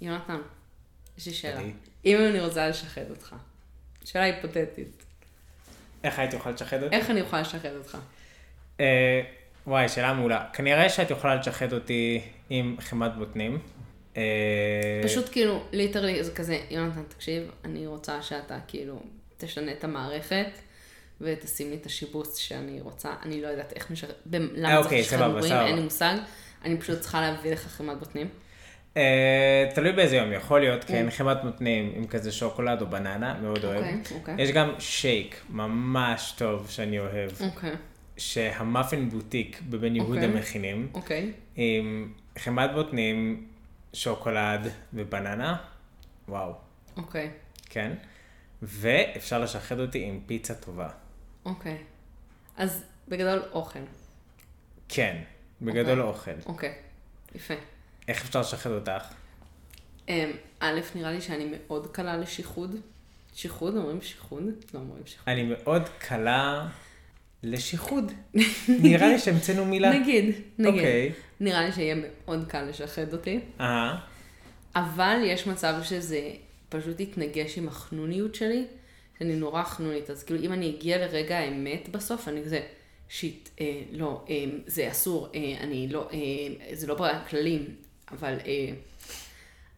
יונתן, יש לי שאלה. תראי. אם אני רוצה לשחד אותך, שאלה היפותטית, איך היית יכולה לשחד אותי? איך אני יכולה לשחד אותך? אה, וואי, שאלה מעולה. כנראה שאת יכולה לשחד אותי עם חמת בוטנים. אה, פשוט כאילו, ליטרלי, זה כזה, יונתן, תקשיב, אני רוצה שאתה כאילו תשנה את המערכת. ותשים לי את השיבוץ שאני רוצה, אני לא יודעת איך משחרר, למה אוקיי, צריך לשחרר סבבה, דברים, סבבה. אין לי מושג, אני פשוט צריכה להביא לך חמת בוטנים. אה, תלוי באיזה יום, יכול להיות, כן. חמת בוטנים עם כזה שוקולד או בננה, מאוד אוהב. אוקיי, אוקיי. יש גם שייק ממש טוב שאני אוהב, אוקיי, שהמאפין בוטיק בבן יהודה. מכינים, אוקיי. עם חמת בוטנים, שוקולד ובננה, וואו, אוקיי, כן. ואפשר לשחד אותי עם פיצה טובה. אוקיי. אז בגדול אוכל. כן, בגדול אוקיי. אוכל. אוקיי, יפה. איך אפשר לשחד אותך? אמ, א', נראה לי שאני מאוד קלה לשיחוד. שיחוד? אומרים שיחוד? לא אומרים שיחוד. אני מאוד קלה לשיחוד. נראה לי שהמצאנו מילה. נגיד, נגיד. אוקיי. נראה לי שיהיה מאוד קל לשחד אותי. אה, אבל יש מצב שזה פשוט יתנגש עם החנוניות שלי, שאני נורא חנונית. אז כאילו, אם אני אגיע לרגע האמת בסוף, אני כזה, שיט, אה, לא, אה, זה אסור, אה, אני לא, אה, זה לא בכללים, אבל, אה,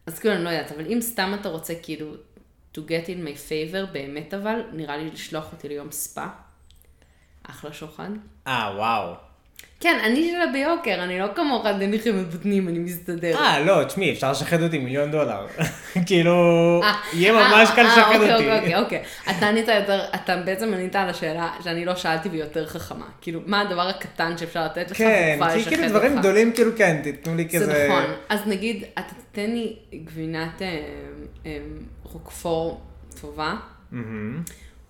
אז כאילו, אני לא יודעת, אבל אם סתם אתה רוצה כאילו, to get in my favor, באמת אבל, נראה לי לשלוח אותי ליום ספא. אחלה שוחד. אה, וואו. כן, אני שלה ביוקר, אני לא כמוך, אין לי חמת בוטנים, אני מסתדר. אה, לא, תשמעי, אפשר לשחד אותי מיליון דולר. כאילו, אה, יהיה אה, ממש קל אה, לשחד אוקיי, אותי. אוקיי, אוקיי, אוקיי. אתה ענית יותר, אתה בעצם ענית על השאלה שאני לא שאלתי והיא יותר חכמה. כאילו, מה הדבר הקטן שאפשר לתת לך כן, כי כאילו דברים? גדולים, כאילו כן, תיתנו לי כזה... זה נכון. אז נגיד, אתה תיתן לי גבינת רוקפור טובה.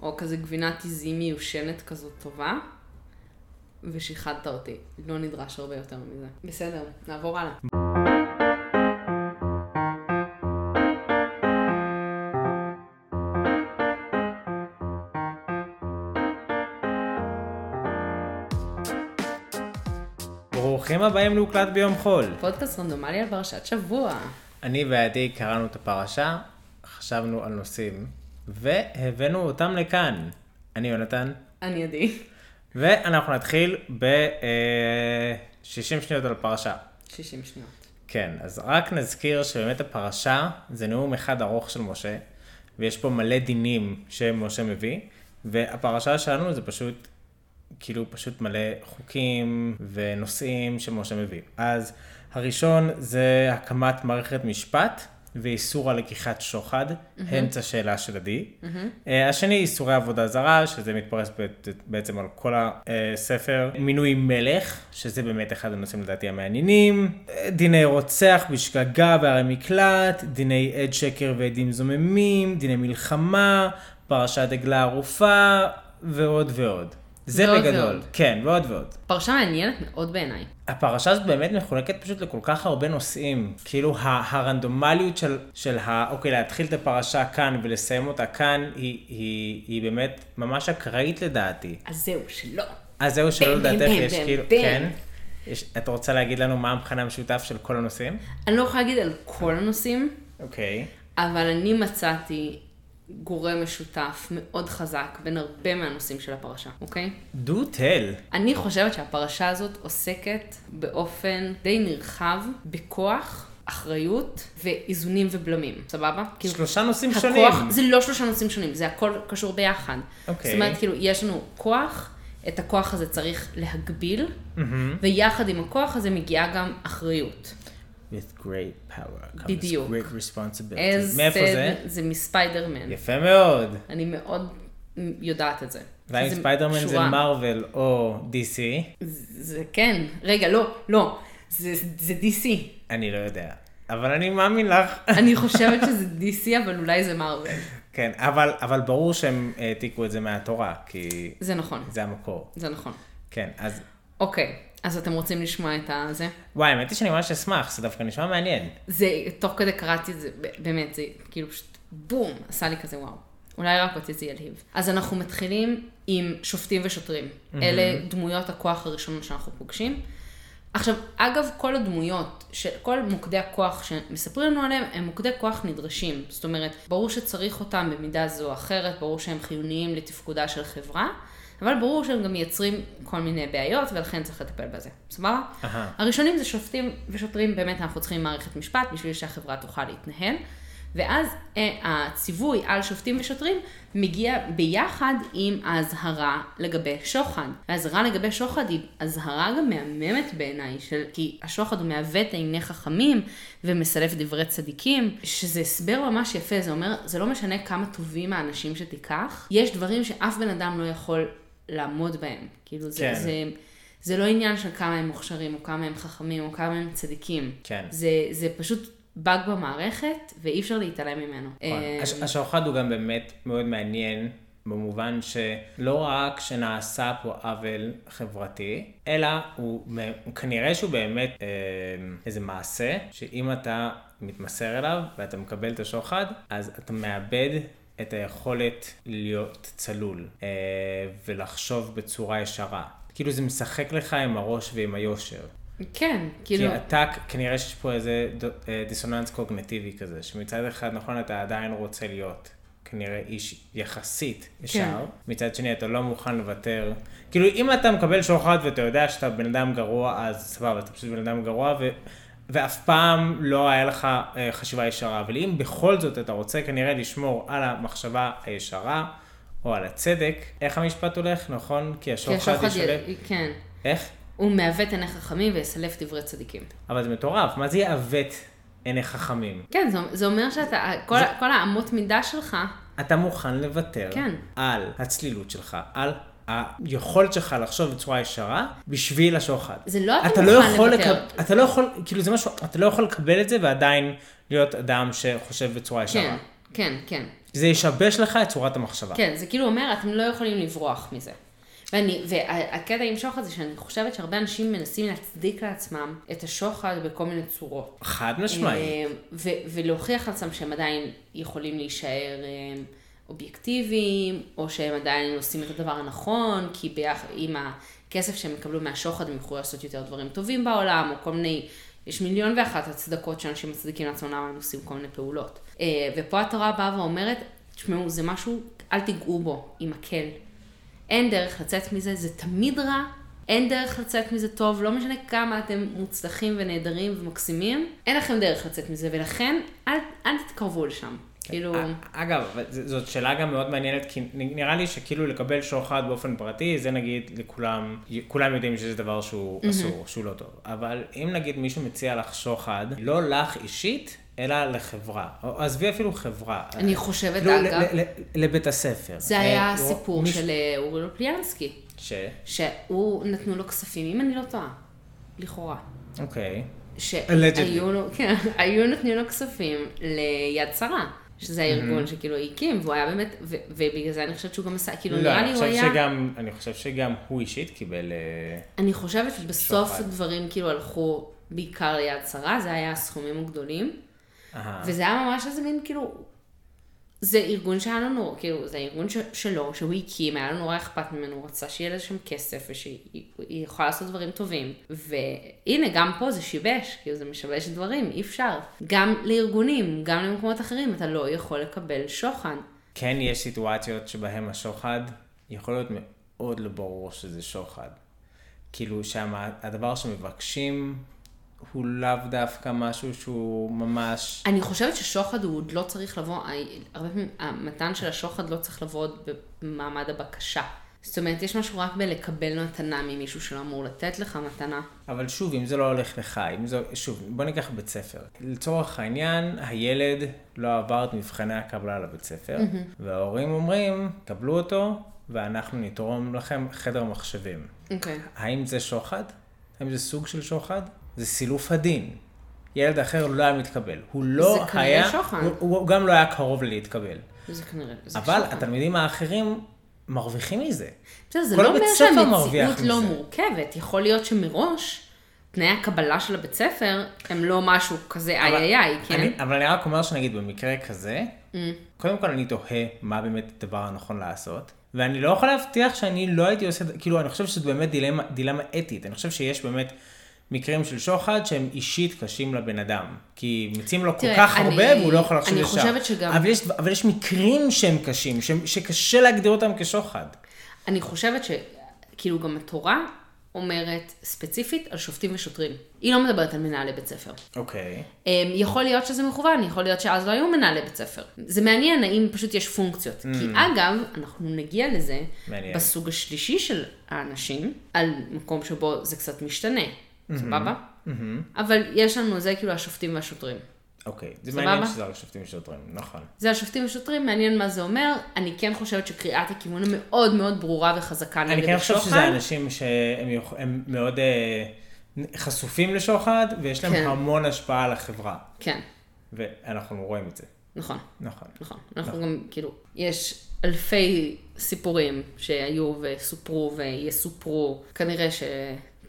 או כזה גבינת עיזים מיושנת כזאת טובה, ושיחדת אותי. לא נדרש הרבה יותר מזה. בסדר, נעבור הלאה. ברוכים הבאים להוקלט ביום חול. פודקאסט רנדומלי על פרשת שבוע. אני ועדי קראנו את הפרשה, חשבנו על נושאים, והבאנו אותם לכאן. אני יונתן, אני עדי. ואנחנו נתחיל ב-60 שניות על הפרשה. 60 שניות. כן, אז רק נזכיר שבאמת הפרשה זה נאום אחד ארוך של משה, ויש פה מלא דינים שמשה מביא, והפרשה שלנו זה פשוט, כאילו פשוט מלא חוקים ונושאים שמשה מביא. אז הראשון זה הקמת מערכת משפט ואיסור על לקיחת שוחד, אמצע שאלה של עדי. אה, השני, איסורי עבודה זרה, שזה מתפרס בעצ- בעצם על כל הספר. מינוי מלך, שזה באמת אחד הנושאים לדעתי המעניינים. אה, דיני רוצח בשגגה וערי מקלט, דיני עד שקר ועדים זוממים, דיני מלחמה, פרשת עגלה ערופה, ועוד ועוד. זה ועוד בגדול. ועוד. כן, ועוד ועוד. פרשה מעניינת מאוד בעיניי. הפרשה הזאת באמת מחולקת פשוט לכל כך הרבה נושאים. כאילו ה- הרנדומליות של, של ה... אוקיי, להתחיל את הפרשה כאן ולסיים אותה כאן, היא, היא, היא באמת ממש אקראית לדעתי. אז זהו, שלא. אז זהו שלא לדעתך יש בם, כאילו... בם. כן? יש, את רוצה להגיד לנו מה המכנה המשותף של כל הנושאים? אני לא יכולה להגיד על כל הנושאים, אוקיי. אבל אני מצאתי גורם משותף מאוד חזק בין הרבה מהנושאים של הפרשה, אוקיי? do tell. אני חושבת שהפרשה הזאת עוסקת באופן די נרחב בכוח, אחריות ואיזונים ובלמים, סבבה? כאילו, שלושה נושאים הכוח, שונים. זה לא שלושה נושאים שונים, זה הכל קשור ביחד. אוקיי. זאת אומרת, כאילו, יש לנו כוח, את הכוח הזה צריך להגביל, ויחד עם הכוח הזה מגיעה גם אחריות. With great power comes בדיוק. great responsibility. as מאיפה זה? זה מספיידרמן. יפה מאוד. אני מאוד יודעת את זה. והאם ספיידרמן זה. מרוויל או DC? זה זה כן. רגע, לא, לא. זה זה DC. אני לא יודע. אבל אני מאמין לך. אני חושבת שזה DC, אבל אולי זה מארוול. כן, אבל, אבל ברור שהם העתיקו את זה מהתורה, כי זה נכון. זה המקור. זה נכון. כן, אז אוקיי, אז אתם רוצים לשמוע את הזה? וואי, האמת היא שאני ממש אשמח, זה דווקא נשמע מעניין. זה, תוך כדי קראתי את זה, באמת, זה כאילו פשוט בום, עשה לי כזה וואו. אולי רק אותי זה ילהיב. אז אנחנו מתחילים עם שופטים ושוטרים. אלה דמויות הכוח הראשונות שאנחנו פוגשים. עכשיו, אגב, כל הדמויות, כל מוקדי הכוח שמספרים לנו עליהם, הם מוקדי כוח נדרשים. זאת אומרת, ברור שצריך אותם במידה זו או אחרת, ברור שהם חיוניים לתפקודה של חברה, אבל ברור שהם גם מייצרים כל מיני בעיות, ולכן צריך לטפל בזה. סבבה? אהה. הראשונים זה שופטים ושוטרים, באמת אנחנו צריכים מערכת משפט בשביל שהחברה תוכל להתנהל. ואז אה, הציווי על שופטים ושוטרים מגיע ביחד עם האזהרה לגבי שוחד. והאזהרה לגבי שוחד היא אזהרה גם מהממת בעיניי, של... כי השוחד הוא מעוות עיני חכמים ומסלף דברי צדיקים, שזה הסבר ממש יפה, זה אומר, זה לא משנה כמה טובים האנשים שתיקח, יש דברים שאף בן אדם לא יכול לעמוד בהם. כאילו זה, כן. זה, זה לא עניין של כמה הם מוכשרים, או כמה הם חכמים, או כמה הם צדיקים. כן. זה, זה פשוט באג במערכת, ואי אפשר להתעלם ממנו. נכון. אה, הש- השוחד הוא גם באמת מאוד מעניין. במובן שלא רק שנעשה פה עוול חברתי, אלא הוא, הוא כנראה שהוא באמת אה, איזה מעשה, שאם אתה מתמסר אליו ואתה מקבל את השוחד, אז אתה מאבד את היכולת להיות צלול אה, ולחשוב בצורה ישרה. כאילו זה משחק לך עם הראש ועם היושר. כן, כי כאילו, אתה, כנראה שיש פה איזה אה, דיסוננס קוגנטיבי כזה, שמצד אחד, נכון, אתה עדיין רוצה להיות כנראה איש יחסית ישר, כן. מצד שני אתה לא מוכן לוותר. כאילו, אם אתה מקבל שוחד ואתה יודע שאתה בן אדם גרוע, אז סבבה, אתה פשוט בן אדם גרוע, ו... ואף פעם לא היה לך אה, חשיבה ישרה, אבל אם בכל זאת אתה רוצה כנראה לשמור על המחשבה הישרה, או על הצדק, איך המשפט הולך, נכון? כי השוחד השוחד, ישלם... י- כן, איך? הוא מעוות עיני חכמים ויסלף דברי צדיקים. אבל זה מטורף, מה זה יעוות עיני חכמים? כן, זה, זה אומר שאתה, כל, כל האמות מידה שלך, אתה מוכן לוותר כן. על הצלילות שלך, על היכולת שלך לחשוב בצורה ישרה, בשביל השוחד. זה לא אתה לא יכול לוותר. לקב... אתה לא יכול, כאילו זה משהו, אתה לא יכול לקבל את זה ועדיין להיות אדם שחושב בצורה ישרה. כן, כן, כן. זה ישבש לך את צורת המחשבה. כן, זה כאילו אומר, אתם לא יכולים לברוח מזה. ואני, והקטע עם שוחד זה שאני חושבת שהרבה אנשים מנסים להצדיק לעצמם את השוחד בכל מיני צורות. חד משמעית. אה, ולהוכיח לעצמם שהם עדיין יכולים להישאר אה, אובייקטיביים, או שהם עדיין עושים את הדבר הנכון, כי ביח... עם הכסף שהם יקבלו מהשוחד הם יוכלו לעשות יותר דברים טובים בעולם, או כל מיני, יש מיליון ואחת הצדקות שאנשים מצדיקים לעצמם למה הם עושים כל מיני פעולות. אה, ופה התורה באה ואומרת, תשמעו, זה משהו, אל תיגעו בו עם מקל. אין דרך לצאת מזה, זה תמיד רע, אין דרך לצאת מזה טוב, לא משנה כמה אתם מוצלחים ונהדרים ומקסימים, אין לכם דרך לצאת מזה, ולכן אל, אל תתקרבו לשם. כאילו, אה, אגב, זאת שאלה גם מאוד מעניינת, כי נראה לי שכאילו לקבל שוחד באופן פרטי, זה נגיד לכולם, כולם יודעים שזה דבר שהוא אסור, שהוא לא טוב. אבל אם נגיד מישהו מציע לך שוחד, לא לך אישית, אלא לחברה. עזבי אפילו חברה. אני חושבת, לא, אגב, לבית הספר. זה היה אה, הסיפור מישהו- של אה, אורי לופליאנסקי, ש... שהוא נתנו לו כספים, אם אני לא טועה, לכאורה. אוקיי. שהיו לו, כן, היו נותנים לו כספים ליד שרה, שזה הארגון שכאילו הקים, והוא היה באמת, ו- ובגלל זה אני חושבת שהוא גם עשה, כאילו לא, נראה לי הוא היה, שגם, אני חושב שגם הוא אישית קיבל... אה, אני חושבת שבסוף שוחד. הדברים כאילו הלכו בעיקר ליד שרה, זה היה הסכומים הגדולים, אהה. וזה היה ממש איזה מין כאילו, זה ארגון שהיה לנו, כאילו, זה ארגון ש- שלו, שהוא הקים, היה לנו נורא אכפת ממנו, הוא רצה שיהיה לזה שם כסף, ושהיא היא יכולה לעשות דברים טובים. והנה, גם פה זה שיבש, כאילו זה משבש דברים, אי אפשר. גם לארגונים, גם למקומות אחרים, אתה לא יכול לקבל שוחד. כן יש סיטואציות שבהן השוחד יכול להיות מאוד לא ברור שזה שוחד. כאילו שהדבר שמבקשים הוא לאו דווקא משהו שהוא ממש... אני חושבת ששוחד הוא עוד לא צריך לבוא, הרבה פעמים המתן של השוחד לא צריך לבוא עוד במעמד הבקשה. זאת אומרת, יש משהו רק בלקבל מתנה ממישהו שלא אמור לתת לך מתנה. אבל שוב, אם זה לא הולך לך, אם זה... שוב, בוא ניקח בית ספר. לצורך העניין, הילד לא עבר את מבחני הקבלה לבית ספר, וההורים אומרים, קבלו אותו, ואנחנו נתרום לכם חדר מחשבים. אוקיי. האם זה שוחד? האם זה סוג של שוחד? זה סילוף הדין. ילד אחר לא היה מתקבל. הוא לא זה כנראה היה... שוחד. הוא, הוא גם לא היה קרוב להתקבל. זה כנראה, זה אבל שוחד. התלמידים האחרים מרוויחים מזה. בסדר, זה לא אומר שהמציאות לא מזה. מורכבת. יכול להיות שמראש תנאי הקבלה של הבית ספר הם לא משהו כזה איי איי איי, כן? אני, אבל אני רק אומר שנגיד במקרה כזה, קודם כל אני תוהה מה באמת הדבר הנכון לעשות, ואני לא יכול להבטיח שאני לא הייתי עושה, כאילו אני חושב שזו באמת דילמה, דילמה אתית, אני חושב שיש באמת מקרים של שוחד שהם אישית קשים לבן אדם. כי מציעים לו כל תראה, כך אני- הרבה והוא לא יכול לחשוב אני ישר. חושבת שגם- אבל יש, אבל יש מקרים שהם קשים, שהם, שקשה להגדיר אותם כשוחד. אני חושבת שכאילו גם התורה אומרת ספציפית על שופטים ושוטרים. היא לא מדברת על מנהלי בית ספר. אוקיי. אמ, יכול להיות שזה מכוון, יכול להיות שאז לא היו מנהלי בית ספר. זה מעניין האם פשוט יש פונקציות. כי אגב, אנחנו נגיע לזה Mm. מעניין. בסוג השלישי של האנשים, על מקום שבו זה קצת משתנה. סבבה? אבל יש לנו זה כאילו השופטים והשוטרים. אוקיי. זה? מעניין שזה על שופטים ושוטרים, נכון. זה השופטים ושוטרים, מעניין מה זה אומר. אני כן חושבת שקריאת הכיוון המאוד מאוד ברורה וחזקה נגד אני השוחד. כן חושב שזה אנשים שהם מאוד אה, חשופים לשוחד, ויש להם כן. המון השפעה על החברה. כן, ואנחנו רואים את זה. נכון. נכון. נכון. אנחנו גם, כאילו, יש אלפי סיפורים שהיו וסופרו ויסופרו. כנראה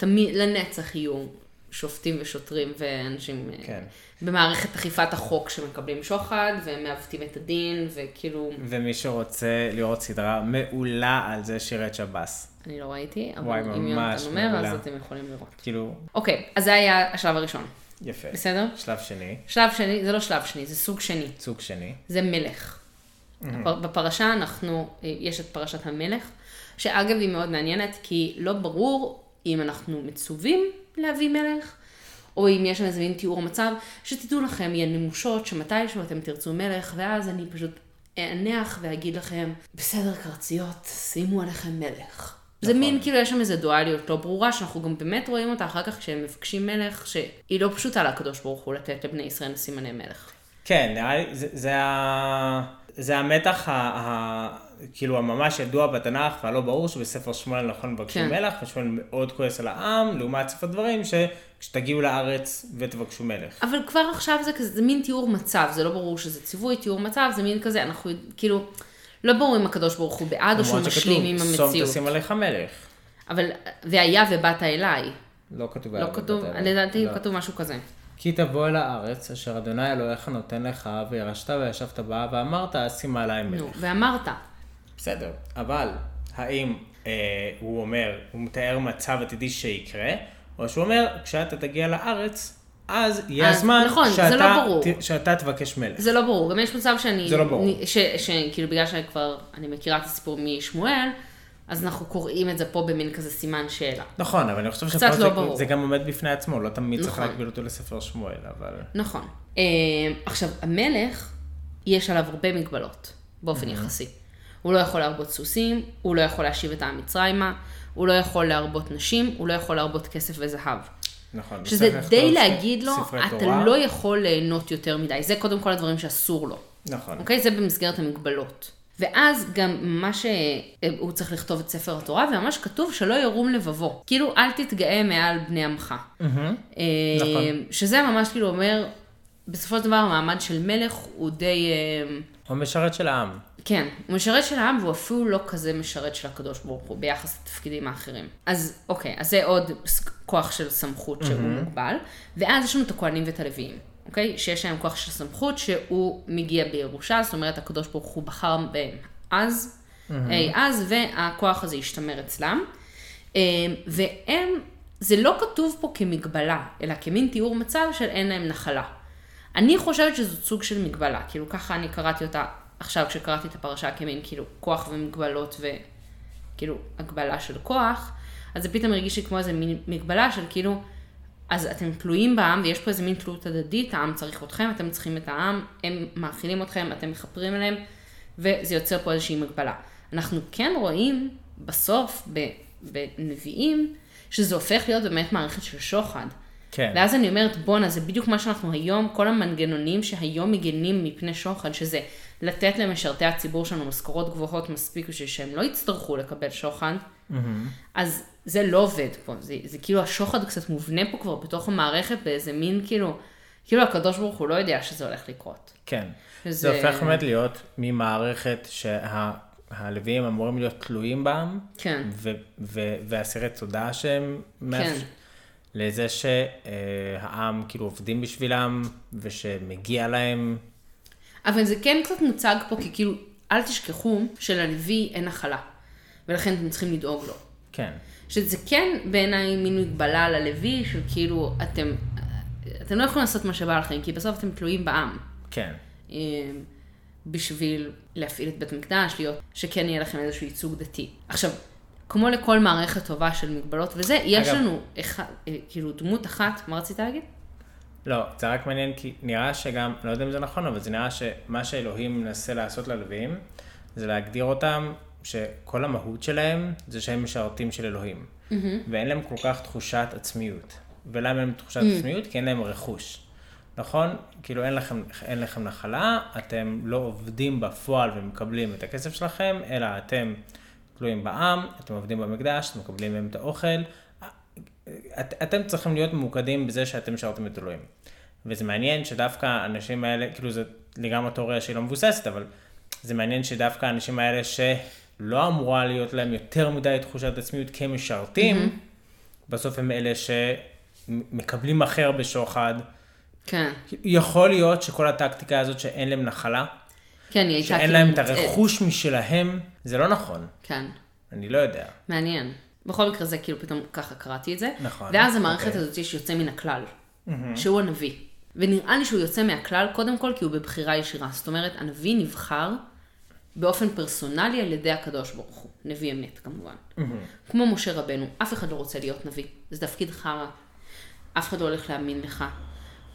שתמיד, לנצח יהיו שופטים ושוטרים ואנשים אה, כן. במערכת אכיפת החוק שמקבלים שוחד ומעוותים את הדין, וכאילו, ומי שרוצה לראות סדרה מעולה על זה, שירת שב"ס. אני לא ראיתי, אבל וואי, אם יונתן אומר, אז מעולה. אתם יכולים לראות. כאילו, אוקיי, אז זה היה השלב הראשון, יפה. בסדר? שלב שני, שלב שני, זה לא שלב שני, זה סוג שני. סוג שני. זה מלך. הפר- בפרשה אנחנו, אה, יש את פרשת המלך, שאגב היא מאוד מעניינת, כי לא ברור אם אנחנו מצווים להביא מלך, או אם יש שם איזה מין תיאור מצב, שתדעו לכם, יהיה נמושות, שמתישהו אתם תרצו מלך, ואז אני פשוט אענח ואגיד לכם, בסדר קרציות, שימו עליכם מלך. זה נכון. מין, כאילו, יש שם איזו דואליות לא ברורה, שאנחנו גם באמת רואים אותה אחר כך כשהם מבקשים מלך, שהיא לא פשוטה לקדוש ברוך הוא לתת לבני ישראל סימני מלך. כן, זה, זה, ה... זה המתח ה... ה... כאילו הממש ידוע בתנ"ך והלא ברור שבספר שמואל נכון מבקשו כן. מלך, ושמואל מאוד כועס על העם, לעומת ספר דברים שכשתגיעו לארץ ותבקשו מלך. אבל כבר עכשיו זה כזה, זה מין תיאור מצב, זה לא ברור שזה ציווי, תיאור מצב, זה מין כזה, אנחנו כאילו, לא ברור אם הקדוש ברוך הוא בעד או שהוא משלים עם המציאות. תשים עליך מלך. אבל, והיה ובאת אליי, לא כתוב. לא כתוב, לדעתי לא. כתוב משהו כזה. כי תבוא אל הארץ אשר אדוני אלוהיך נותן לך וירשת וישבת בה ואמרת שימה עליי מלך. נו, ואמרת, בסדר, אבל האם אה, הוא אומר, הוא מתאר מצב עתידי שיקרה, או שהוא אומר, כשאתה תגיע לארץ, אז יהיה אז, הזמן נכון, זה שאתה, לא ברור. ת, שאתה תבקש מלך. זה לא ברור, גם יש מצב שאני, זה לא ברור. שכאילו בגלל שאני כבר, אני מכירה את הסיפור משמואל, אז אנחנו קוראים את זה פה במין כזה סימן שאלה. נכון, אבל אני חושב שפה לא זה. זה גם עומד בפני עצמו, לא תמיד צריך נכון. להקביל אותו לספר שמואל, אבל... נכון. אה, עכשיו, המלך, יש עליו הרבה מגבלות, באופן יחסי. הוא לא יכול להרבות סוסים, הוא לא יכול להשיב את העם מצרימה, הוא לא יכול להרבות נשים, הוא לא יכול להרבות כסף וזהב. נכון. שזה די להגיד לו, אתה תורה. לא יכול ליהנות יותר מדי. זה קודם כל הדברים שאסור לו. נכון. אוקיי? זה במסגרת המגבלות. ואז גם מה שהוא צריך לכתוב את ספר התורה, וממש כתוב שלא ירום לבבו. כאילו, אל תתגאה מעל בני עמך. אה, נכון. שזה ממש כאילו אומר, בסופו של דבר המעמד של מלך הוא די... אה, הוא משרת של העם. כן, הוא משרת של העם והוא אפילו לא כזה משרת של הקדוש ברוך הוא ביחס לתפקידים האחרים. אז אוקיי, אז זה עוד כוח של סמכות שהוא מוגבל, ואז יש לנו את הכהנים ואת הלוויים, אוקיי? שיש להם כוח של סמכות שהוא מגיע בירושה, זאת אומרת הקדוש ברוך הוא בחר בהם אז, אי אז, והכוח הזה ישתמר אצלם. אה, והם, זה לא כתוב פה כמגבלה, אלא כמין תיאור מצב של אין להם נחלה. אני חושבת שזו סוג של מגבלה, כאילו ככה אני קראתי אותה עכשיו כשקראתי את הפרשה כמין כאילו כוח ומגבלות וכאילו הגבלה של כוח, אז זה פתאום הרגיש לי כמו איזה מין מגבלה של כאילו, אז אתם תלויים בעם ויש פה איזה מין תלות הדדית, העם צריך אתכם, אתם צריכים את העם, הם מאכילים אתכם, אתם מכפרים עליהם, וזה יוצר פה איזושהי מגבלה. אנחנו כן רואים בסוף, בנביאים, שזה הופך להיות באמת מערכת של שוחד. כן. ואז אני אומרת, בואנה, זה בדיוק מה שאנחנו היום, כל המנגנונים שהיום מגנים מפני שוחד, שזה לתת למשרתי הציבור שלנו משכורות גבוהות מספיק בשביל שהם לא יצטרכו לקבל שוחד, אז זה לא עובד פה. זה, זה כאילו השוחד קצת מובנה פה כבר בתוך המערכת באיזה מין כאילו, כאילו הקדוש ברוך הוא לא יודע שזה הולך לקרות. כן. שזה- זה הופך באמת להיות ממערכת שהלוויים אמורים להיות תלויים בעם, כן. ו- ו- ואסירי תודה שהם מאפ- לזה שהעם כאילו עובדים בשבילם, ושמגיע להם, אבל זה כן קצת מוצג פה, כי כאילו, אל תשכחו שללוי אין נחלה, ולכן אתם צריכים לדאוג לו. כן. שזה כן בעיניי מין מגבלה ללוי, של כאילו, אתם, אתם לא יכולים לעשות מה שבא לכם, כי בסוף אתם תלויים בעם. כן. אה, בשביל להפעיל את בית המקדש, להיות, שכן יהיה לכם איזשהו ייצוג דתי. עכשיו, כמו לכל מערכת טובה של מגבלות וזה, יש אגב- לנו אחד, אה, כאילו דמות אחת, מה רצית להגיד? לא, זה רק מעניין כי נראה שגם, לא יודע אם זה נכון, אבל זה נראה שמה שאלוהים מנסה לעשות ללוויים, זה להגדיר אותם, שכל המהות שלהם זה שהם משרתים של אלוהים. ואין להם כל כך תחושת עצמיות. ולמה אין להם תחושת עצמיות? כי אין להם רכוש. נכון? כאילו אין לכם, אין לכם נחלה, אתם לא עובדים בפועל ומקבלים את הכסף שלכם, אלא אתם תלויים בעם, אתם עובדים במקדש, אתם מקבלים מהם את האוכל. את, אתם צריכים להיות ממוקדים בזה שאתם משרתים את אלוהים. וזה מעניין שדווקא האנשים האלה, כאילו זה לגמרי תיאוריה שהיא לא מבוססת, אבל זה מעניין שדווקא האנשים האלה שלא אמורה להיות להם יותר מדי תחושת עצמיות כמשרתים, mm-hmm. בסוף הם אלה שמקבלים אחר בשוחד. כן. יכול להיות שכל הטקטיקה הזאת שאין להם נחלה, כן, היא הייתה שאין כאילו להם את מוטעית. הרכוש משלהם, זה לא נכון. כן. אני לא יודע. מעניין. בכל מקרה זה כאילו פתאום ככה קראתי את זה. נכון, ואז המערכת אוקיי. הזאת שיוצא מן הכלל, שהוא הנביא. ונראה לי שהוא יוצא מהכלל קודם כל כי הוא בבחירה ישירה. זאת אומרת, הנביא נבחר באופן פרסונלי על ידי הקדוש ברוך הוא. נביא אמת כמובן. כמו משה רבנו, אף אחד לא רוצה להיות נביא. זה תפקיד חרא. אף אחד לא הולך להאמין לך.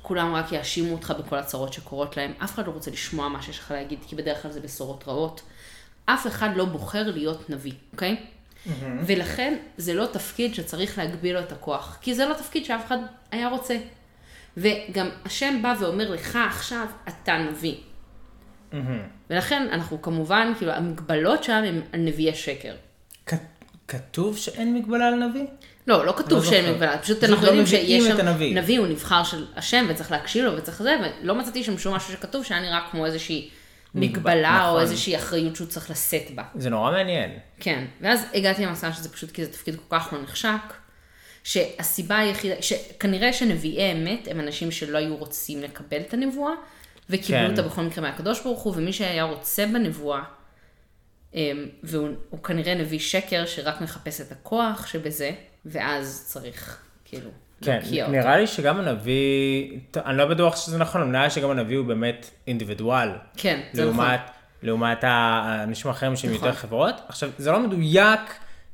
כולם רק יאשימו אותך בכל הצרות שקורות להם. אף אחד לא רוצה לשמוע מה שיש לך להגיד, כי בדרך כלל זה בשורות רעות. אף אחד לא בוחר להיות נביא, אוקיי? ולכן זה לא תפקיד שצריך להגביל לו את הכוח, כי זה לא תפקיד שאף אחד היה רוצה. וגם השם בא ואומר לך עכשיו, אתה נביא. ולכן אנחנו כמובן, כאילו המגבלות שם הן על נביאי שקר. כ- כתוב שאין מגבלה על נביא? לא, לא כתוב לא שאין. מגבלה, פשוט אנחנו לא יודעים שיש שם, הנביא. נביא הוא נבחר של השם וצריך להקשיב לו וצריך זה, ולא מצאתי שם שום משהו שכתוב שהיה נראה כמו איזושהי מגבלה או נכון. איזושהי אחריות שהוא צריך לשאת בה. זה נורא מעניין. כן, ואז הגעתי למסקנה שזה פשוט כי זה תפקיד כל כך לא נחשק, שהסיבה היחידה, שכנראה שנביאי אמת הם אנשים שלא היו רוצים לקבל את הנבואה, וקיבלו כן. אותה בכל מקרה מהקדוש ברוך הוא, ומי שהיה רוצה בנבואה, אמ, והוא הוא כנראה נביא שקר שרק מחפש את הכוח שבזה, ואז צריך כאילו כן, להוקיע אותו. נראה לי שגם הנביא, אני לא בטוח שזה נכון, אבל נראה לי שגם הנביא הוא באמת אינדיבידואל. כן, זה נכון. לעומת, לעומת האנשים האחרים שהם נכון. יותר חברות. עכשיו, זה לא מדויק,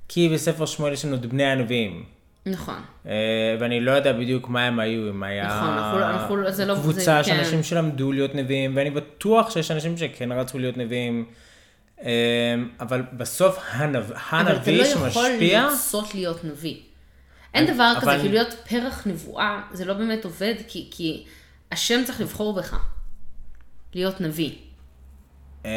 כי בספר שמואל יש לנו את בני הנביאים. נכון. אה, ואני לא יודע בדיוק מה הם היו, אם היה נכון, אנחנו- אנחנו- זה לא- זה- קבוצה של כן. אנשים שלמדו להיות נביאים, ואני בטוח שיש אנשים שכן רצו להיות נביאים, אה, אבל בסוף הנב... אבל אתה הנביא לא יכול שמשפיע, לרצות להיות נביא. אין דבר כזה, כאילו להיות פרח נבואה, זה לא באמת עובד, כי, כי השם צריך לבחור בך. להיות נביא. אה,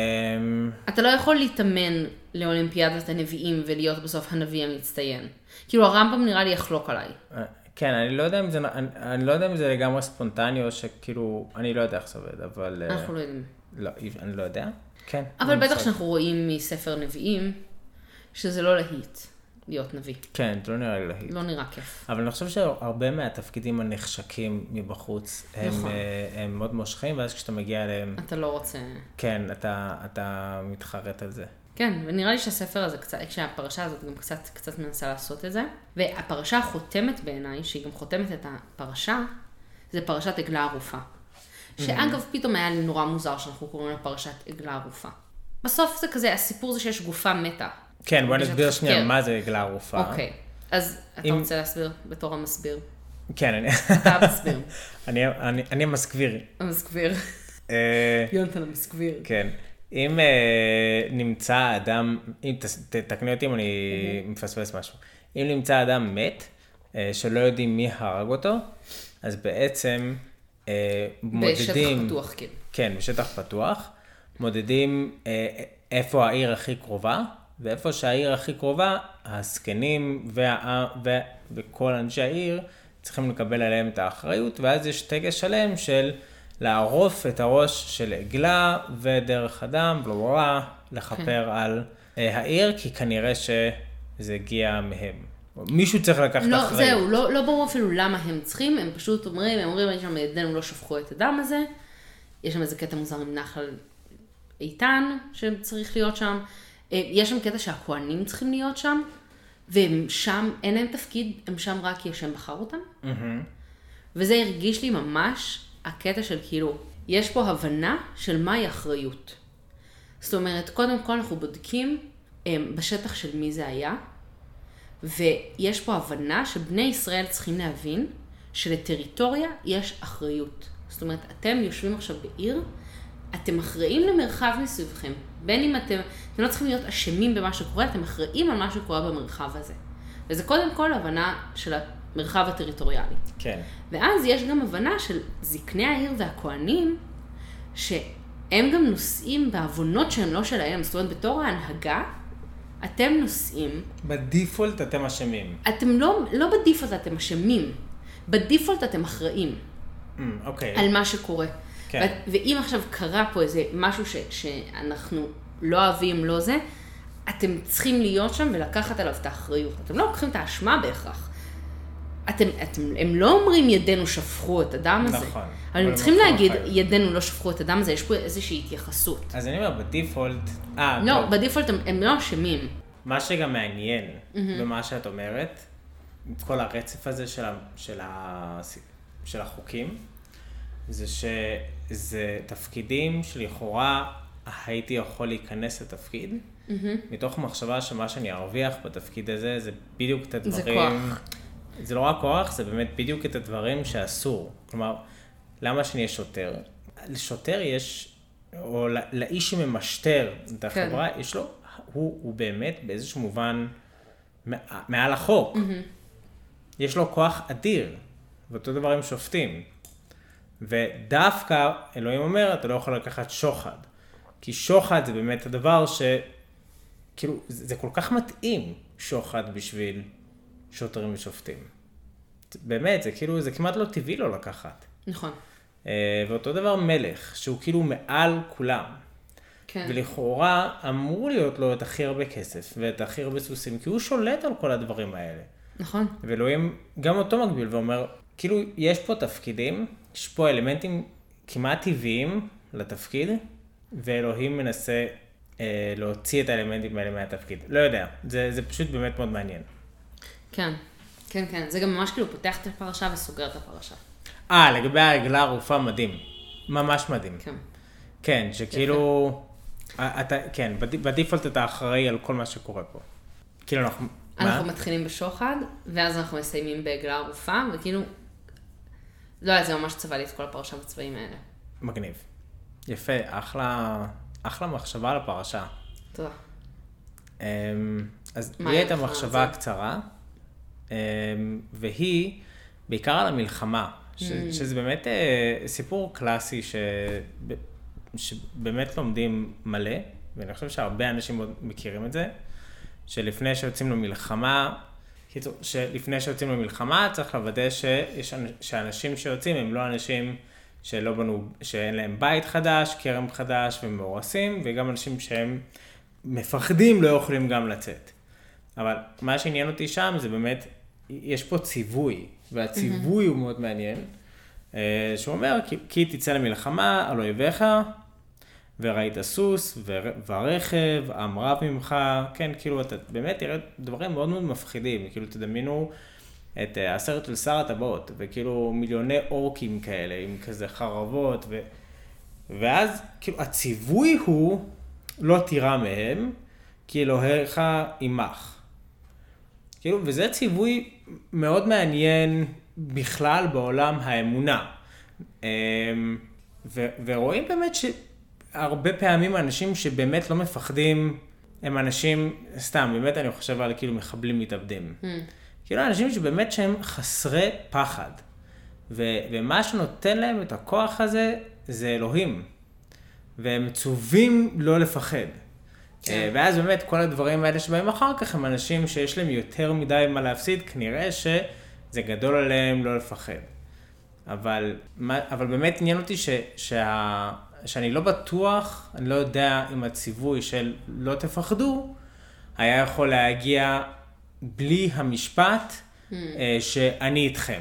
אתה לא יכול להתאמן לאולימפיאדת הנביאים ולהיות בסוף הנביא המצטיין. כאילו הרמב"ם נראה לי יחלוק עליי. כן, אני לא יודע אם זה, אני, אני לא יודע אם זה לגמרי ספונטני, או שכאילו, אני לא יודע איך זה עובד, אבל... אה, אנחנו לא יודעים. לא, אני לא יודע. כן. אבל בטח. שאנחנו רואים מספר נביאים, שזה לא להיט להיות נביא. כן, זה לא נראה לי להיט. לא נראה כיף. אבל אני חושב שהרבה מהתפקידים הנחשקים מבחוץ, הם, נכון. אה, הם מאוד מושכים, ואז כשאתה מגיע אליהם, אתה לא רוצה... כן, אתה, אתה מתחרט על זה. כן, ונראה לי שהספר הזה קצת, כשהפרשה הזאת גם קצת, קצת מנסה לעשות את זה. והפרשה החותמת בעיניי, שהיא גם חותמת את הפרשה, זה פרשת עגלה ערופה. שאגב, פתאום היה לי נורא מוזר שאנחנו קוראים לה פרשת עגלה ערופה. בסוף זה כזה, הסיפור זה שיש גופה מתה. כן, בוא נסביר. שנייה מה זה עגלה ערופה. אוקיי, אז אתה אם- רוצה להסביר בתור המסביר? כן, אני, אתה המסביר. אני, אני, אני המסגביר. המסביר. אה, יונתן המסביר. כן. אם אה, נמצא אדם, אם תס- תתקני אותי אם אני מפספס משהו, אם נמצא אדם מת, אה, שלא יודעים מי הרג אותו, אז בעצם אה, בשטח מודדים, פתוח, כן. כן, בשטח פתוח, מודדים איפה העיר הכי קרובה, ואיפה שהעיר הכי קרובה, הזקנים וה, ו, וכל אנשי העיר צריכים לקבל עליהם את האחריות, ואז יש טקס שלם של לערוף את הראש של עגלה ודרך בלה בלה, לכפר על אה, העיר, כי כנראה שזה הגיע מהם. מישהו צריך לקחת לא, אחריות. זהו, לא, לא ברור אפילו למה הם צריכים, הם פשוט אומרים, הם אומרים, יש שם ידינו לא שפכו את הדם הזה, יש שם איזה קטע מוזר עם נחל איתן שצריך להיות שם, יש שם קטע שהכוהנים צריכים להיות שם, והם שם, אין להם תפקיד, הם שם רק כי השם בחר אותם. וזה הרגיש לי ממש הקטע של כאילו, יש פה הבנה של מהי אחריות. זאת אומרת, קודם כל אנחנו בודקים הם, בשטח של מי זה היה, ויש פה הבנה שבני ישראל צריכים להבין שלטריטוריה יש אחריות. זאת אומרת, אתם יושבים עכשיו בעיר, אתם אחראים למרחב מסביבכם. בין אם אתם, אתם לא צריכים להיות אשמים במה שקורה, אתם אחראים על מה שקורה במרחב הזה. וזה קודם כל הבנה של המרחב הטריטוריאלי. כן. ואז יש גם הבנה של זקני העיר והכוהנים, שהם גם נושאים בעוונות שהם לא שלהם. זאת אומרת, בתור ההנהגה, אתם נושאים, בדיפולט אתם אשמים. אתם לא, לא בדיפולט אתם אשמים, בדיפולט אתם אחראים אמ, אוקיי. על מה שקורה. כן. ואם עכשיו קרה פה איזה משהו ש- שאנחנו לא אוהבים, לא זה, אתם צריכים להיות שם ולקחת עליו את האחריות. אתם לא לוקחים את האשמה בהכרח. אתם, אתם, הם לא אומרים ידינו שפכו את הדם הזה. נכון. אבל הם צריכים להגיד אחראים. ידינו לא שפכו את הדם הזה, יש פה איזושהי התייחסות. אז אני אומר, בדיפולט... אה, לא, טוב. בדיפולט הם, הם לא אשמים. מה שגם מעניין במה שאת אומרת, עם כל הרצף הזה של, ה, של, ה, של החוקים, זה שזה תפקידים שלכאורה הייתי יכול להיכנס לתפקיד, מתוך מחשבה שמה שאני ארוויח בתפקיד הזה זה בדיוק את זה הדברים... כוח. זה לא רק כוח, זה באמת בדיוק את הדברים שאסור. כלומר, למה שאני אהיה שוטר? לשוטר יש, או לא- לאיש שממשטר את כן. החברה, יש לו, הוא, הוא באמת באיזשהו מובן מע- מעל החוק. יש לו כוח אדיר, ואותו דבר עם שופטים. ודווקא אלוהים אומר, אתה לא יכול לקחת שוחד. כי שוחד זה באמת הדבר ש... כאילו, זה כל כך מתאים, שוחד בשביל שוטרים ושופטים. באמת, זה כאילו, זה כמעט לא טבעי לא לקחת. נכון. אה, ואותו דבר מלך, שהוא כאילו מעל כולם. כן. ולכאורה אמור להיות לו את הכי הרבה כסף ואת הכי הרבה סוסים, כי הוא שולט על כל הדברים האלה. נכון. ואלוהים גם אותו מגביל ואומר, כאילו, יש פה תפקידים, יש פה אלמנטים כמעט טבעיים לתפקיד, ואלוהים מנסה אה, להוציא את האלמנטים האלה מהתפקיד. לא יודע, זה, זה פשוט באמת מאוד מעניין. כן. כן, כן. זה גם ממש כאילו פותח את הפרשה וסוגר את הפרשה. אה, לגבי העגלה הערופה, מדהים. ממש מדהים. כן. כן, שכאילו, אתה, כן, בד- בדיפולט אתה אחראי על כל מה שקורה פה. כאילו אנחנו, אנחנו מה? מתחילים בשוחד, ואז אנחנו מסיימים בעגלה ערופה, וכאילו... לא זה ממש צבע לי את כל הפרשה בצבעים האלה. מגניב. יפה, אחלה, אחלה מחשבה על הפרשה. תודה. אמ, אז לי הייתה מחשבה זה? קצרה, אמ, והיא בעיקר על המלחמה, ש- Mm. שזה באמת אה, סיפור קלאסי ש- שבאמת לומדים מלא, ואני חושב שהרבה אנשים מכירים את זה, שלפני שיוצאים למלחמה, קיצור, שלפני שיוצאים למלחמה צריך לוודא שיש, אנ- שאנשים שיוצאים הם לא אנשים שלא בנו, שאין להם בית חדש, כרם חדש ומאורסים, וגם אנשים שהם מפחדים לא יכולים גם לצאת. אבל מה שעניין אותי שם זה באמת, יש פה ציווי, והציווי הוא מאוד מעניין, אה, שהוא אומר, "כי- כי תצא למלחמה על אויביך, וראית סוס ור- ורכב, עם רב ממך, כן, כאילו, אתה באמת תראה דברים מאוד מאוד מפחידים, כאילו, תדמיינו את אה, הסרט של שר הטבעות, וכאילו מיליוני אורקים כאלה, עם כזה חרבות, ו... ואז, כאילו, הציווי הוא, לא תירא מהם, כי אלוהיך עמך. כאילו, וזה ציווי מאוד מעניין בכלל בעולם האמונה. אמ, ו- ורואים באמת שהרבה פעמים האנשים שבאמת לא מפחדים, הם אנשים, סתם, באמת אני חושב על כאילו מחבלים מתאבדים. כאילו אנשים שבאמת שהם חסרי פחד. ו- ומה שנותן להם את הכוח הזה, זה אלוהים. והם מצווים לא לפחד. כן. ואז באמת כל הדברים האלה שבאים אחר כך הם אנשים שיש להם יותר מדי מה להפסיד, כנראה שזה גדול עליהם לא לפחד. אבל, אבל באמת עניין אותי ש, שה, שאני לא בטוח, אני לא יודע אם הציווי של לא תפחדו, היה יכול להגיע בלי המשפט אה, שאני איתכם.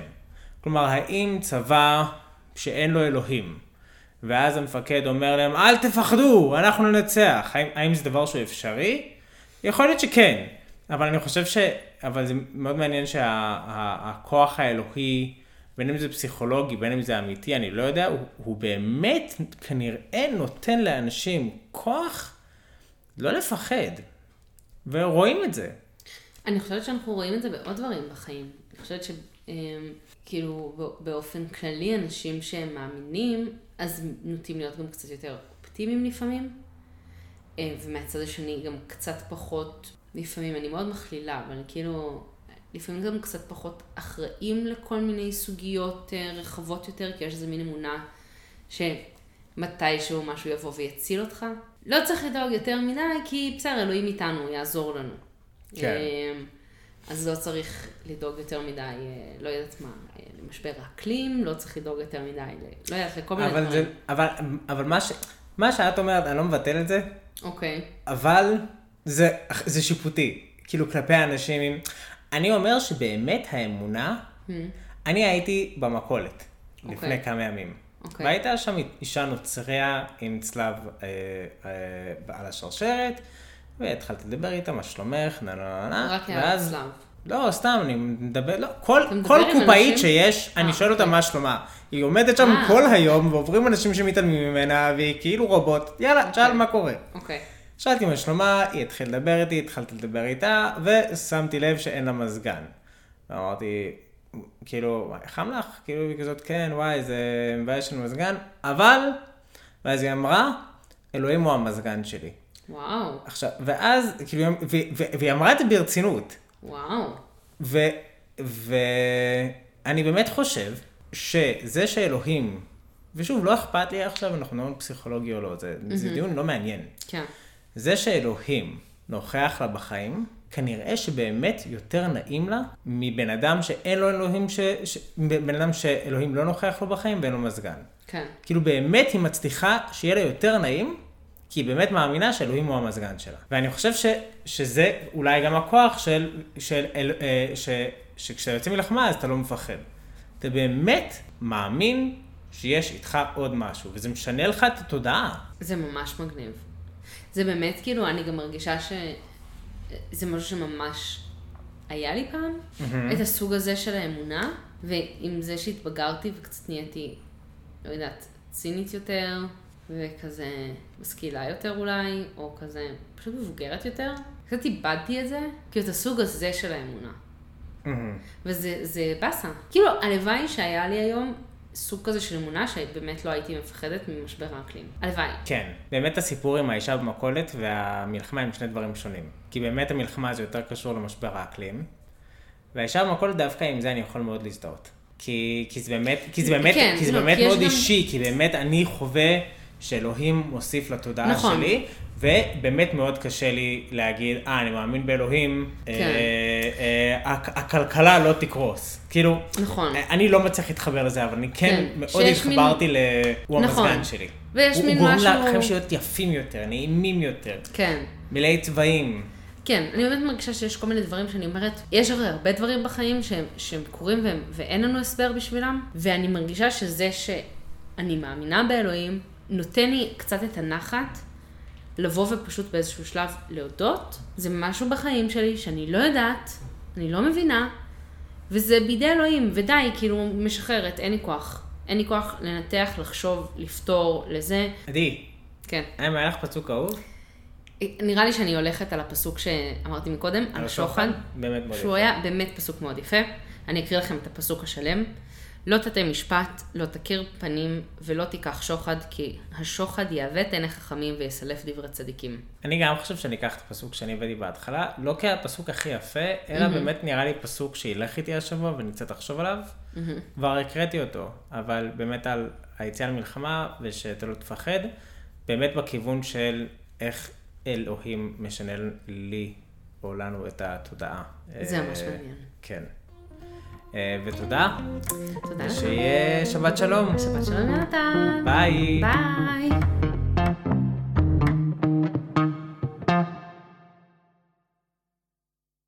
כלומר, האם צבא שאין לו אלוהים, ואז המפקד אומר להם, אל תפחדו, אנחנו ננצח. האם, האם זה דבר שהוא אפשרי? יכול להיות שכן, אבל אני חושב אבל זה מאוד מעניין שהכוח האלוהי, בין אם זה פסיכולוגי, בין אם זה אמיתי, אני לא יודע, הוא, הוא באמת כנראה נותן לאנשים כוח לא לפחד. ורואים את זה. אני חושבת שאנחנו רואים את זה בעוד דברים בחיים. אני חושבת שכאילו באופן כללי אנשים שהם מאמינים, אז נוטים להיות גם קצת יותר אופטימיים לפעמים. אה, ומהצד השני גם קצת פחות, לפעמים אני מאוד מכלילה, אבל כאילו, לפעמים גם קצת פחות אחראים לכל מיני סוגיות אה, רחבות יותר, כי יש איזה מין אמונה שמתישהו משהו יבוא ויציל אותך. לא צריך לדאוג יותר מדי, כי בסדר, אלוהים איתנו, הוא יעזור לנו. כן. אמ, אז לא צריך לדאוג יותר מדי, אה, לא יודעת מה, אה, למשבר האקלים, לא צריך לדאוג יותר מדי, לא יודעת, לכל מיני אבל דברים. זה, אבל, אבל מה, ש, מה שאת אומרת, אני לא מבטל את זה, אוקיי. אבל זה, זה שיפוטי, כאילו כלפי האנשים. אני אומר שבאמת האמונה, אני הייתי במכולת לפני אוקיי. כמה ימים. אוקיי. והייתה שם אישה נוצריה עם צלב אה, אה, על השרשרת, והתחלתי לדבר איתה, מה שלומך, נה נה נה נה, רק היה צלב. לא, סתם, אני מדבר, לא, כל, כל קופאית אנשים? שיש, אני אה, שואל אותה אוקיי. מה שלומה. היא עומדת שם אה. כל היום, ועוברים אנשים שמתעלמים ממנה, והיא כאילו רובוט, יאללה, שאל מה קורה. אוקיי. שאלתי מה שלומה, היא התחילה לדבר איתי, התחלתי לדבר איתה, ושמתי לב שאין לה מזגן. ואמרתי, כאילו, "וואי, חם לך? כאילו, היא כזאת, כן, וואי, זה מבאס של מזגן, אבל, ואז היא אמרה, אלוהים הוא המזגן שלי. וואו, עכשיו, ואז, כאילו, ו- והיא אמרה את זה ברצינות. וואו. ו- ואני באמת חושב שזה שאלוהים, ושוב, לא אכפת לי עכשיו, אנחנו מדברים על פסיכולוגיה או לא, זה, זה דיון לא מעניין. כן. זה שאלוהים נוכח לה בחיים, כנראה שבאמת יותר נעים לה מבן אדם שאין לו אלוהים, ש... ש... בן אדם שאלוהים לא נוכח לו בחיים ואין לו מזגן. כן. כאילו באמת היא מצליחה שיהיה לה יותר נעים, כי היא באמת מאמינה שאלוהים הוא המזגן שלה. ואני חושב ש... שזה אולי גם הכוח של... של... אל... אה, ש... שכשאתה יוצא מלחמה אז אתה לא מפחד. אתה באמת מאמין שיש איתך עוד משהו, וזה משנה לך את התודעה. זה ממש מגניב. זה באמת, כאילו, אני גם מרגישה ש... זה משהו שממש היה לי פעם, את הסוג הזה של האמונה, ועם זה שהתבגרתי וקצת נהייתי, לא יודעת, צינית יותר, וכזה משכילה יותר אולי, או כזה פשוט מבוגרת יותר, קצת איבדתי את זה, כאילו את הסוג הזה של האמונה. וזה זה באסה. כאילו, הלוואי שהיה לי היום סוג כזה של אמונה שבאמת לא הייתי מפחדת ממשבר האקלים. הלוואי. כן, באמת הסיפור עם האישה במכולת והמלחמה הם שני דברים שונים. כי באמת המלחמה זה יותר קשור למשבר האקלים, והאישה במכולת דווקא עם זה אני יכול מאוד להזדהות. כי, כי זה באמת, כי זה באמת, כן, כי זה לא, באמת כי מאוד גם- אישי, כי באמת אני חווה שאלוהים מוסיף לתודעה נכון. שלי, ובאמת מאוד קשה לי להגיד, אה, אני מאמין באלוהים, כן. אה, אה, הכ- הכלכלה לא תקרוס. כאילו, נכון. אני לא מצליח להתחבר לזה, אבל אני כן, כן, מאוד שיש מין- התחברתי ל... הוא נכון. המזגן שלי. ויש מין הוא גורם משהו- לחיים להיות יפים יותר, נעימים יותר, כן. מלאי צבעים. כן, אני באמת מרגישה שיש כל מיני דברים שאני אומרת, יש הרי הרבה דברים בחיים שהם, שהם קורים והם, ואין לנו הסבר בשבילם, ואני מרגישה שזה שאני מאמינה באלוהים, נותן לי קצת את הנחת לבוא ופשוט באיזשהו שלב להודות, זה משהו בחיים שלי שאני לא יודעת, אני לא מבינה, וזה בידי אלוהים, ודי, כאילו, משחררת, אין לי כוח. אין לי כוח לנתח, לחשוב, לפתור, לזה. עדי, כן. האם היה לך פסוק אהוב? נראה לי שאני הולכת על הפסוק שאמרתי מקודם, על השוחד. באמת מאוד שהוא יפה. היה באמת פסוק מאוד יפה. אני אקריא לכם את הפסוק השלם. לא תטה משפט, לא תכיר פנים, ולא תיקח שוחד, כי השוחד יעוות עיני חכמים ויסלף דברי צדיקים. אני גם חושב שאני אקח את הפסוק שאני הבאתי בהתחלה, לא כהפסוק הכי יפה, אלא באמת נראה לי פסוק שילך איתי השבוע ואני קצת אחשוב עליו. כבר הקראתי אותו, אבל באמת על היציאה למלחמה ושאתה לא תפחד, באמת בכיוון של איך אלוהים משנה לי או לנו את התודעה. זה אה, ממש מעניין. כן. אה, ותודה, תודה לכם. שיהיה שבת שלום. שבת שלום יונתן. ביי. ביי.